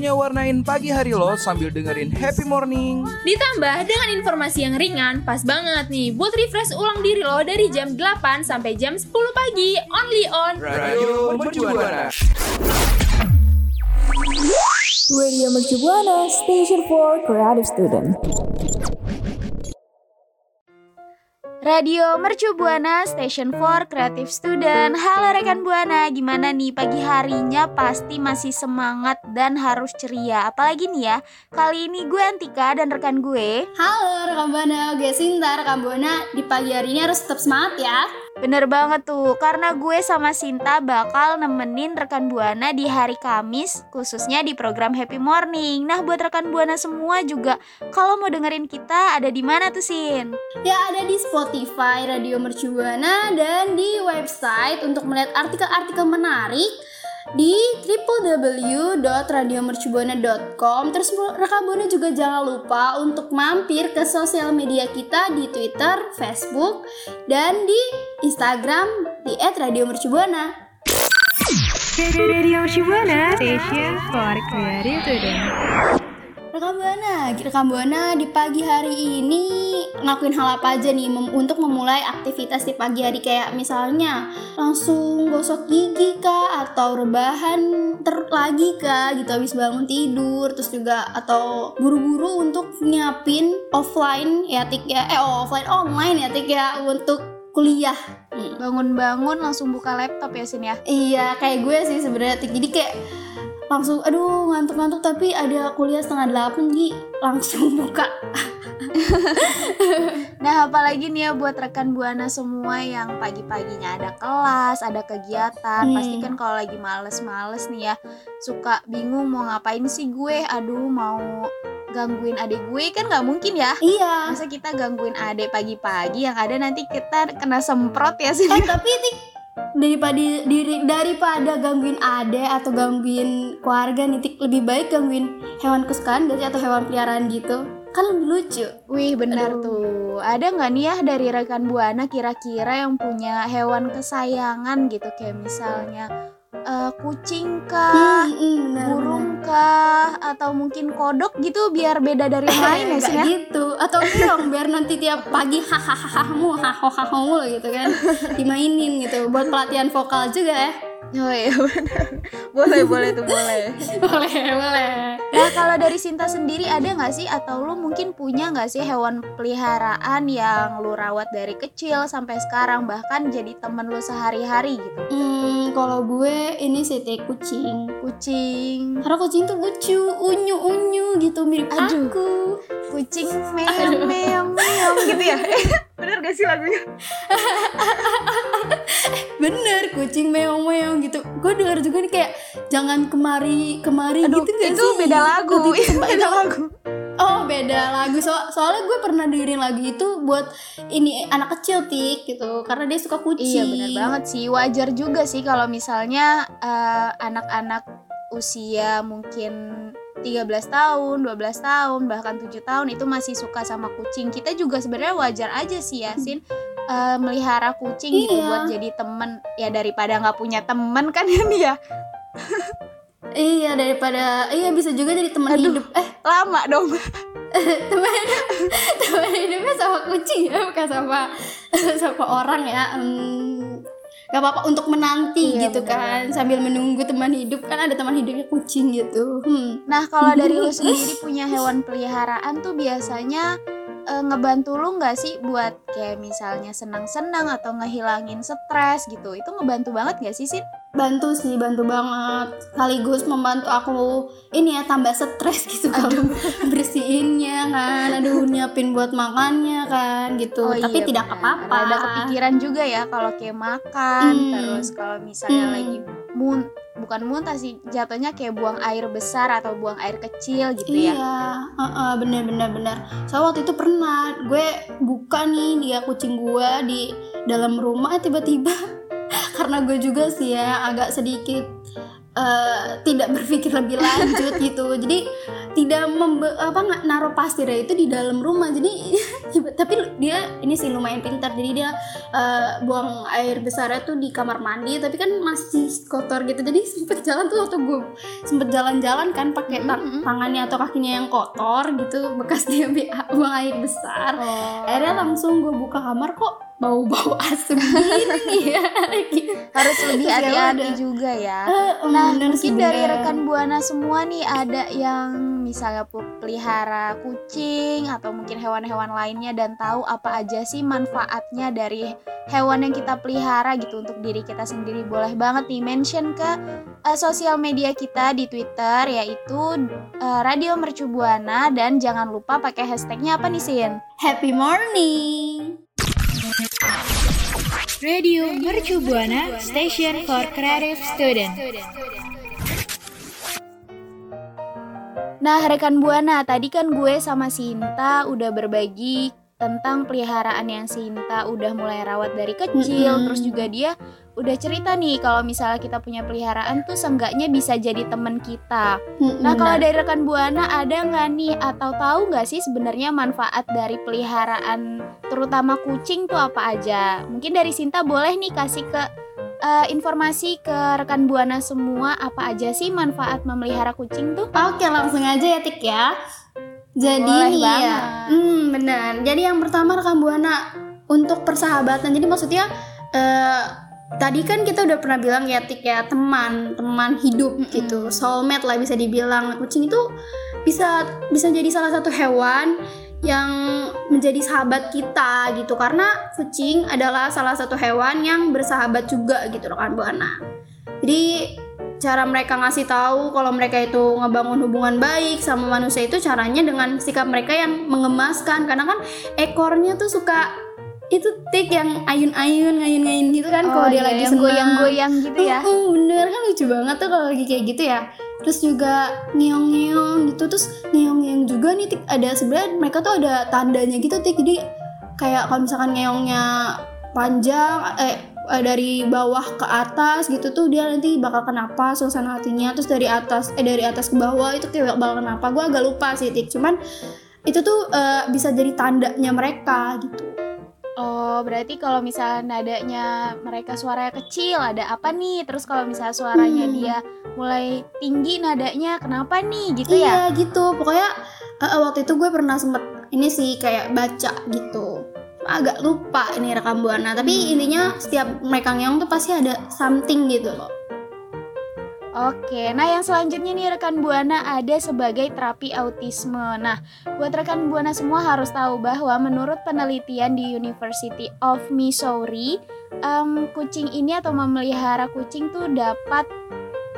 waktunya warnain pagi hari lo sambil dengerin happy morning. Ditambah dengan informasi yang ringan, pas banget nih buat refresh ulang diri lo dari jam 8 sampai jam 10 pagi, only on Radio Mercubuana. Radio Mercu Buana, Station for Creative Student. Radio Mercu Buana Station for Creative Student Halo rekan Buana, gimana nih pagi harinya pasti masih semangat dan harus ceria. Apalagi nih ya, kali ini gue Antika dan rekan gue. Halo rekan Buana, gue Sinta rekan Buana Di pagi hari ini harus tetap semangat ya. Bener banget tuh, karena gue sama Sinta bakal nemenin rekan Buana di hari Kamis Khususnya di program Happy Morning. Nah buat rekan Buana semua juga Kalau mau dengerin kita ada di mana tuh Sin? Ya ada di Spotify Radio Mercu Buana Dan di website untuk melihat artikel-artikel menarik di www.radiomercubuana.com Terus rekan Buana juga jangan lupa untuk mampir ke sosial media kita di Twitter, Facebook, dan di Instagram di @radiomercubuana. Radio Shibuana Station for Creative. Rekam Buana, rekam Buana di pagi hari ini ngelakuin hal apa aja nih mem- untuk memulai aktivitas di pagi hari kayak misalnya langsung gosok gigi kah atau rebahan ter lagi kah gitu habis bangun tidur terus juga atau buru-buru untuk nyiapin offline ya tik ya eh offline online ya tik ya untuk kuliah. Hmm. Bangun-bangun langsung buka laptop ya Sin ya? Iya kayak gue sih sebenarnya Tik. jadi kayak langsung aduh ngantuk-ngantuk tapi ada kuliah setengah delapan Gi langsung buka. Nah apalagi nih ya buat rekan buana semua yang pagi-paginya ada kelas, ada kegiatan. Hmm. Pasti kan kalau lagi males-males nih ya Suka bingung mau ngapain sih gue? Aduh mau gangguin adik gue kan nggak mungkin ya? Iya. Masa kita gangguin adik pagi-pagi yang ada nanti kita kena semprot ya sih eh tapi daripada diri daripada gangguin ade atau gangguin keluarga nih Tik lebih baik gangguin hewan kesukaan gak sih? Atau hewan peliharaan gitu? Kan lebih lucu. Wih benar Aduh. tuh. Ada nggak nih ya dari rekan buana kira-kira yang punya hewan kesayangan gitu? Kayak misalnya eh, kucing kah? Hmm, burung kah? Atau mungkin kodok gitu biar beda dari yang lain ya sih ya? Gitu. Atau dong biar nanti tiap pagi hahaha hahaha gitu kan dimainin gitu buat pelatihan vokal juga ya oh iya benar. Boleh boleh tuh boleh. Boleh boleh. Nah kalau dari Sinta sendiri ada nggak sih? Atau lu mungkin punya nggak sih hewan peliharaan yang lu rawat dari kecil sampai sekarang bahkan jadi temen lu sehari-hari gitu? Hmm kalau gue ini sih Tik, kucing. Kucing. Karena kucing tuh lucu unyu unyu gitu mirip Aduh. aku kucing meong meong meong gitu ya? Bener gak sih lagunya? Bener kucing meong meong gitu. Gue denger juga nih kayak jangan kemari kemari Aduh, gitu gak itu sih? beda lagu itu beda lagu. oh beda lagu. So soalnya gue pernah dengerin lagu itu buat ini anak kecil tik gitu. Karena dia suka kucing. Iya benar banget sih. Wajar juga sih kalau misalnya eh, anak-anak usia mungkin 13 tahun, 12 tahun, bahkan 7 tahun itu masih suka sama kucing. Kita juga sebenarnya wajar aja sih ya, Sin. eh, melihara kucing gitu Iya. buat jadi temen ya daripada nggak punya temen kan ini ya iya daripada iya bisa juga jadi teman hidup eh lama dong teman hidup teman hidupnya sama kucing ya bukan sama sama orang ya hmm, gak apa-apa untuk menanti Iya, gitu benar. kan sambil menunggu teman hidup kan ada teman hidupnya kucing gitu hmm. Nah, kalau dari lu sendiri punya hewan peliharaan tuh biasanya eh, ngebantu lu nggak sih buat kayak misalnya senang-senang atau ngehilangin stres gitu? Itu ngebantu banget gak sih, Sin? Bantu sih bantu banget sekaligus membantu aku ini ya tambah stres gitu kalau bersihinnya kan aduh nyiapin buat makannya kan gitu Oh tapi iya, tidak apa-apa Ada kepikiran juga ya kalau kayak makan, Hmm. terus kalau misalnya Hmm. lagi mun bukan muntah sih, jatuhnya kayak buang air besar atau buang air kecil gitu ya. Iya, heeh, bener bener bener. So waktu itu pernah gue buka nih dia kucing gue di dalam rumah tiba-tiba karena gue juga sih ya agak sedikit eh, tidak berpikir lebih lanjut gitu. Jadi tidak membe apa nggak naruh pasirnya itu di dalam rumah. Jadi tapi dia ini sih lumayan pintar. Jadi dia eh, buang air besarnya tuh di kamar mandi tapi kan masih kotor gitu. Jadi sempet jalan tuh waktu gue sempet jalan-jalan kan pakai tang- Mm-mm. tangannya atau kakinya yang kotor gitu bekas dia buang air besar Oh. akhirnya langsung gue buka kamar kok bau-bau asem gini ya gitu. harus lebih ya hati-hati juga ya. Eh, Nah, bener mungkin dari bener. rekan Buana semua nih ada yang misalnya pelihara kucing atau mungkin hewan-hewan lainnya dan tahu apa aja sih manfaatnya dari hewan yang kita pelihara gitu untuk diri kita sendiri. Boleh banget nih mention ke eh, sosial media kita di Twitter yaitu eh, Radio Mercu Buana dan jangan lupa pakai hashtagnya apa nih Sin? happy morning Radio Mercu Buana Station for Creative Student. Nah, rekan Buana, tadi kan gue sama Sinta udah berbagi tentang peliharaan yang Sinta udah mulai rawat dari kecil, Mm-mm. terus juga dia udah cerita nih kalau misalnya kita punya peliharaan tuh seenggaknya bisa jadi teman kita. Nah, kalau dari rekan Buana ada nggak nih atau tahu nggak sih sebenarnya manfaat dari peliharaan terutama kucing tuh apa aja? Mungkin dari Sinta boleh nih kasih ke eh, informasi ke rekan Buana semua apa aja sih manfaat memelihara kucing tuh? Oke langsung aja ya Tik ya Jadi Boleh nih banget. ya Hmm benar Jadi yang pertama rekan Buana Untuk persahabatan Jadi maksudnya eh, Tadi kan kita udah pernah bilang ya Tik ya Teman Teman hidup Mm-mm. gitu. Soulmate lah bisa dibilang. Kucing itu bisa bisa jadi salah satu hewan yang menjadi sahabat kita gitu. Karena kucing adalah salah satu hewan yang bersahabat juga gitu rekan buana jadi cara mereka ngasih tahu kalau mereka itu ngebangun hubungan baik sama manusia itu caranya dengan sikap mereka yang mengemaskan. Karena kan ekornya tuh suka itu tik yang ayun-ayun ngayun-ngayun gitu kan kalau Oh dia iya, lagi yang goyang-goyang gitu ya. Uh, bener kan lucu banget tuh kalau lagi kayak gitu ya. Terus juga ngeong-ngeong gitu terus ngeong-ngeong juga nih tik. Ada sebenarnya mereka tuh ada tandanya gitu tik. Jadi kayak kalau misalkan ngeongnya panjang eh eh, dari bawah ke atas gitu tuh dia nanti bakal kenapa suasana hatinya. Terus dari atas eh dari atas ke bawah itu kayak bakal kenapa gue agak lupa sih tik. Cuman itu tuh eh, bisa jadi tandanya mereka gitu Oh, berarti kalau misalnya nadanya mereka suaranya kecil, ada apa nih? Terus kalau misalnya suaranya Hmm. dia mulai tinggi nadanya, kenapa nih? Gitu ya? Iya gitu, pokoknya eh, waktu itu gue pernah sempet ini sih kayak baca gitu. Agak lupa ini rekam buana, tapi intinya setiap mereka ngeong tuh pasti ada something gitu loh. Oke, nah yang selanjutnya nih rekan Buana ada sebagai terapi autisme. Nah, buat rekan Buana semua harus tahu bahwa menurut penelitian di University of Missouri, em, kucing ini atau memelihara kucing tuh dapat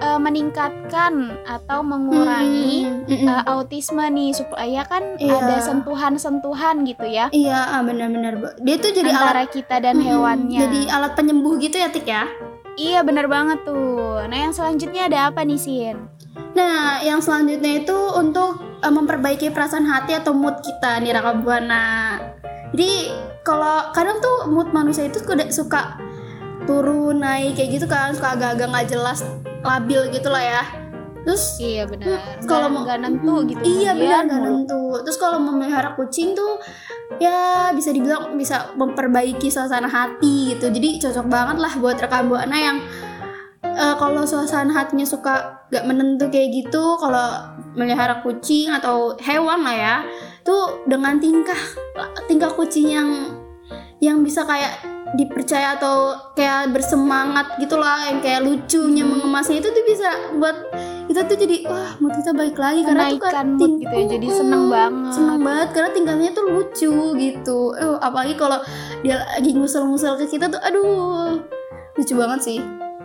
eh, meningkatkan atau mengurangi Hmm, mm, mm. eh, autisme nih supaya kan Iya. ada sentuhan-sentuhan gitu ya Iya, ah, benar-benar. Dia tuh jadi antara alat kita dan Mm, hewannya. Jadi alat penyembuh gitu ya, Tik ya. Iya bener banget tuh. Nah yang selanjutnya ada apa nih Sin? Nah, yang selanjutnya itu untuk eh, memperbaiki perasaan hati atau mood kita nih rekam buana. Jadi kalau kadang tuh mood manusia itu suka- suka turun naik kayak gitu kan, suka agak-agak nggak jelas, labil gitu lah ya. Terus Iya benar. Hmm, kalau mau- nggak nentu gitu. Iya benar nggak nentu. Terus kalau memelihara kucing tuh ya bisa dibilang bisa memperbaiki suasana hati gitu. Jadi cocok banget lah buat rekan buana yang eh, kalau suasana hatinya suka gak menentu kayak gitu, kalau melihara kucing atau hewan lah ya, tuh dengan tingkah tingkah kucing yang yang bisa kayak dipercaya atau kayak bersemangat gitu lah yang kayak lucunya Hmm. mengemasnya itu tuh bisa buat kita tuh jadi wah mood kita baik lagi karena tuh kan mood ting- gitu ya, jadi seneng banget. seneng banget karena tingkahnya tuh lucu gitu eh apalagi kalau dia lagi ngusel-ngusel ke kita tuh aduh lucu banget sih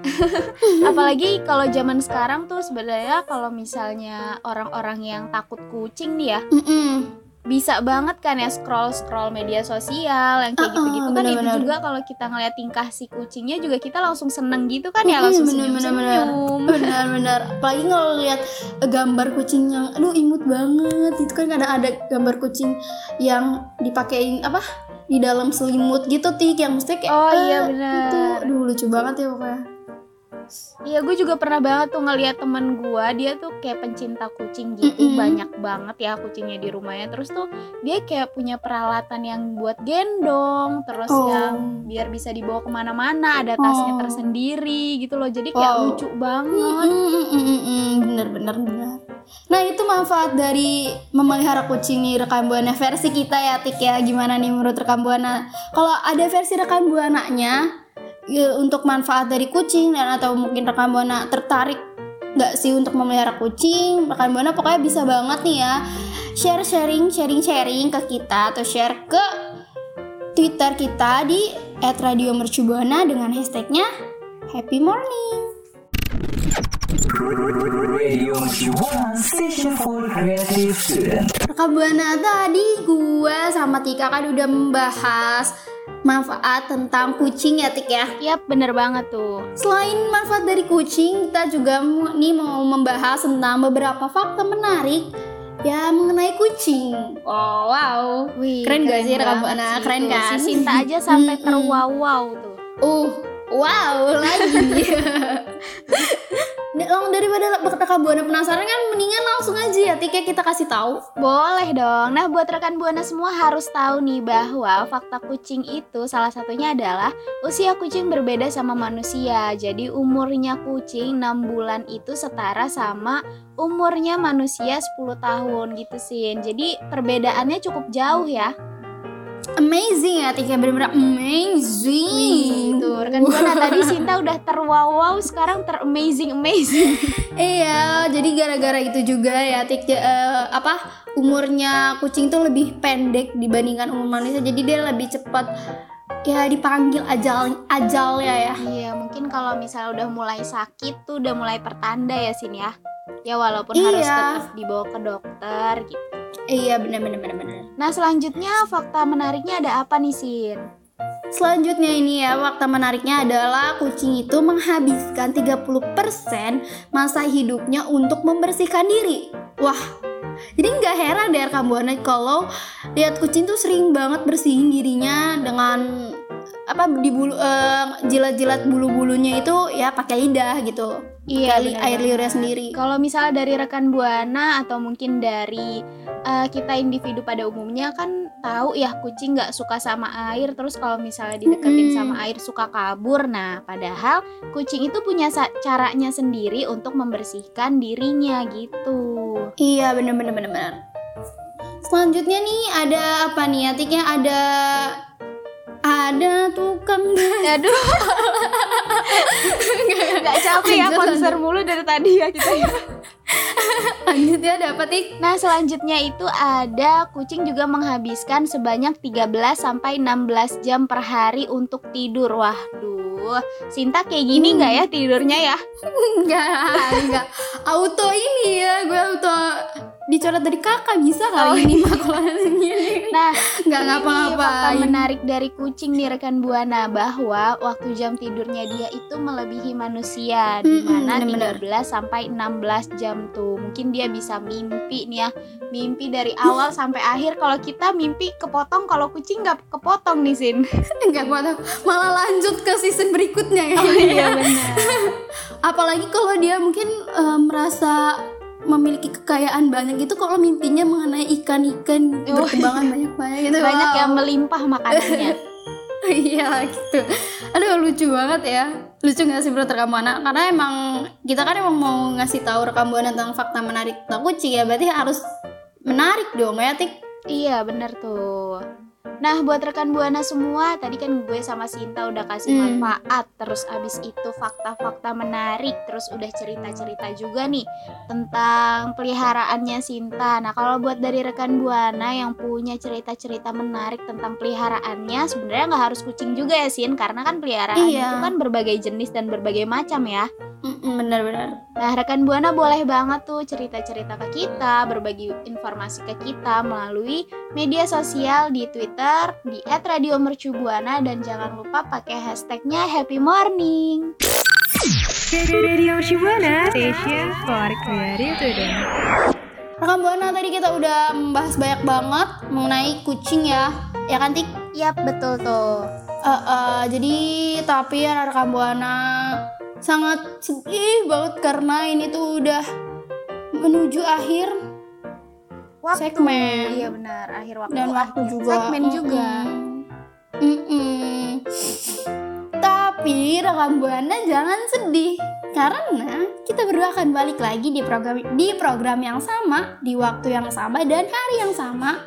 Apalagi kalau zaman sekarang tuh sebenarnya kalau misalnya orang-orang yang takut kucing nih ya, Mm-mm. bisa banget kan ya scroll scroll media sosial yang kayak Uh-uh, gitu-gitu kan. Itu bener-bener. juga kalau kita ngeliat tingkah si kucingnya juga kita langsung seneng gitu kan ya langsung senyum senyum benar-benar apalagi kalau lihat eh, gambar kucing yang aduh imut banget itu kan. Kadang ada gambar kucing yang dipakein apa di dalam selimut gitu tik. Yang mesti kayak Oh, iya, bener. itu aduh lucu banget ya pokoknya Iya gue juga pernah banget tuh ngeliat temen gue Dia tuh kayak pencinta kucing gitu Mm-mm. Banyak banget ya kucingnya di rumahnya Terus tuh dia kayak punya peralatan yang buat gendong Terus Oh. yang biar bisa dibawa ke mana-mana Ada tasnya Oh. tersendiri gitu loh Jadi kayak Wow. lucu banget Mm-mm, bener bener bener nah itu manfaat dari memelihara kucing nih rekan buana versi kita ya tik ya gimana nih menurut rekan buana kalau ada versi rekan buananya ya, untuk manfaat dari kucing dan atau mungkin rekan buana tertarik nggak sih untuk memelihara kucing? Rekan buana pokoknya bisa banget nih ya. Share sharing sharing sharing ke kita atau share ke Twitter kita di @radiomercubuana dengan hashtagnya Happy Morning. Rekam Buana tadi gue sama Tika kan udah membahas manfaat tentang kucing ya Tik ya. Yap bener banget tuh Selain manfaat dari kucing, kita juga nih mau membahas tentang beberapa fakta menarik ya mengenai kucing. Oh wow. Wih, Keren gak sih rekam Buana? sih Keren tuh. kan? Si Sinta aja sampai Mm-mm. terwow-wow tuh Uh, wow lagi. Daripada rekam Buana penasaran kan mendingan langsung aja ya Tik ya kita kasih tahu. Boleh dong. Nah, buat rekan Buana semua harus tahu nih bahwa fakta kucing itu salah satunya adalah usia kucing berbeda sama manusia. Jadi umurnya kucing 6 bulan itu setara sama umurnya manusia 10 tahun gitu sih. Jadi perbedaannya cukup jauh ya. Amazing ya Tik ya bener-bener amazing. Tuh, rekan Buana tadi Sinta udah terwow sekarang ter-amazing amazing. Iya, jadi gara-gara itu juga ya Tik ya, eh, apa umurnya kucing tuh lebih pendek dibandingkan umur manusia. Jadi dia lebih cepat ya dipanggil ajal ajalnya ya. Iya, mungkin kalau misalnya udah mulai sakit tuh udah mulai pertanda ya Sin ya. Ya walaupun harus Iya. tetap dibawa ke dokter gitu. Iya, bener bener. Nah selanjutnya fakta menariknya ada apa nih Sin? Selanjutnya ini ya, fakta menariknya adalah kucing itu menghabiskan 30% masa hidupnya untuk membersihkan diri. Wah, jadi nggak heran deh rekam Buana kalau lihat kucing tuh sering banget bersihin dirinya dengan apa di bulu eh, jilat-jilat bulu-bulunya itu ya pakai lidah gitu. Iya, Kali bener air liurnya sendiri. Kalau misalnya dari rekan Buana atau mungkin dari eh, kita individu pada umumnya kan tahu ya kucing nggak suka sama air terus kalau misalnya dideketin Mm-mm. sama air suka kabur. Nah, padahal kucing itu punya caranya sendiri untuk membersihkan dirinya gitu. Iya bener bener bener bener. Selanjutnya nih ada apa nih Atiknya ada ada tukang Aduh. Gak capek ya Lanjut, konser mulu dari tadi ya kita ya. Lanjutnya ada apa Tik? Nah, selanjutnya itu ada kucing juga menghabiskan sebanyak 13 sampai 16 jam per hari untuk tidur. Waduh, Sinta kayak gini nggak ya tidurnya ya? Enggak, enggak. Auto ini ya, gue auto dicoret dari kakak bisa kali ini mah kalau ini. Nah, Enggak ini fakta ngapa-ngapain. menarik dari kucing nih rekan Buana bahwa waktu jam tidurnya dia itu melebihi manusia di mana bener-bener. 13 sampai 16 jam tuh. Mungkin dia bisa mimpi nih ya. Mimpi dari awal sampai akhir. Kalau kita mimpi kepotong, kalau kucing nggak kepotong nih Sin. Enggak apa malah lanjut ke season berikutnya ya. Oh iya benar. Apalagi kalau dia mungkin eh, merasa memiliki kekayaan banyak gitu kalau mimpinya mengenai ikan-ikan Oh, berkebangan banyak-banyak gitu. Banyak Wow. yang melimpah makanannya. iya gitu aduh lucu banget ya lucu gak sih bro rekam buana karena emang kita kan emang mau ngasih tahu rekam buana tentang fakta menarik tentang kucing ya berarti harus menarik dong ya tik iya bener tuh. Nah buat rekan buana semua tadi kan gue sama Sinta udah kasih Hmm. manfaat terus abis itu fakta-fakta menarik terus udah cerita-cerita juga nih tentang peliharaannya Sinta. Nah kalau buat dari rekan buana yang punya cerita-cerita menarik tentang peliharaannya sebenarnya nggak harus kucing juga ya Sin karena kan peliharaan Iya. itu kan berbagai jenis dan berbagai macam ya. Benar-benar. Nah, rekan Buana boleh banget tuh cerita-cerita ke kita, berbagi informasi ke kita melalui media sosial di Twitter di @radiomercubuana dan jangan lupa pakai hashtagnya Happy Morning. Radio Mercubuana Station for Creative Student. Rekam Buana tadi kita udah membahas banyak banget mengenai kucing ya. Ya kan Tik? Yap, betul tuh. Eh, eh, jadi tapi ya rekam Buana sangat sedih banget karena ini tuh udah menuju akhir Waktu. Segmen. Iya benar, akhir waktu. dan waktu akhir juga. Segmen juga. Mm-mm. Mm-mm. Tapi rekam Buana jangan sedih karena kita berdua akan balik lagi di program di program yang sama di waktu yang sama dan hari yang sama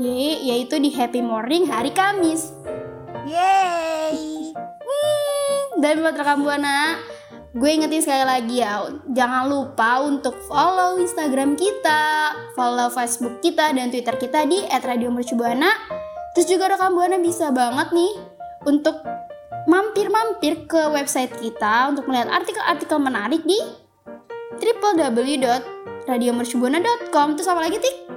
yaitu di Happy Morning hari Kamis. Yeay. Dan rekam Buana, gue ingetin sekali lagi ya, jangan lupa untuk follow Instagram kita, follow Facebook kita dan Twitter kita di @radiomercubuana. Terus juga rekam Buana bisa banget nih untuk mampir-mampir ke website kita untuk melihat artikel-artikel menarik di www.radiomercubuana.com. Terus apa lagi, Tik?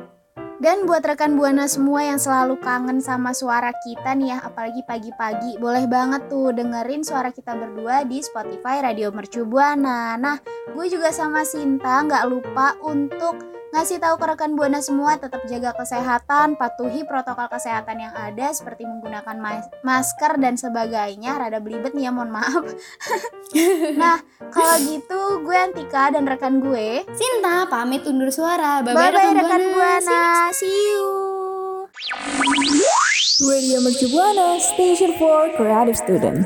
Dan buat rekan Buana semua yang selalu kangen sama suara kita nih ya, apalagi pagi-pagi, boleh banget tuh dengerin suara kita berdua di Spotify Radio Mercu Buana. Nah, gue juga sama Sinta nggak lupa untuk ngasih tahu ke rekan Buana semua tetap jaga kesehatan, patuhi protokol kesehatan yang ada seperti menggunakan mas- masker dan sebagainya. Rada belibet nih ya, mohon maaf. nah, kalau gitu gue Antika dan rekan gue Sinta pamit undur suara. Bye-bye, Bye-bye rekam rekan Buana. Buana. See you. Radio Mercu Buana Station for Creative Student.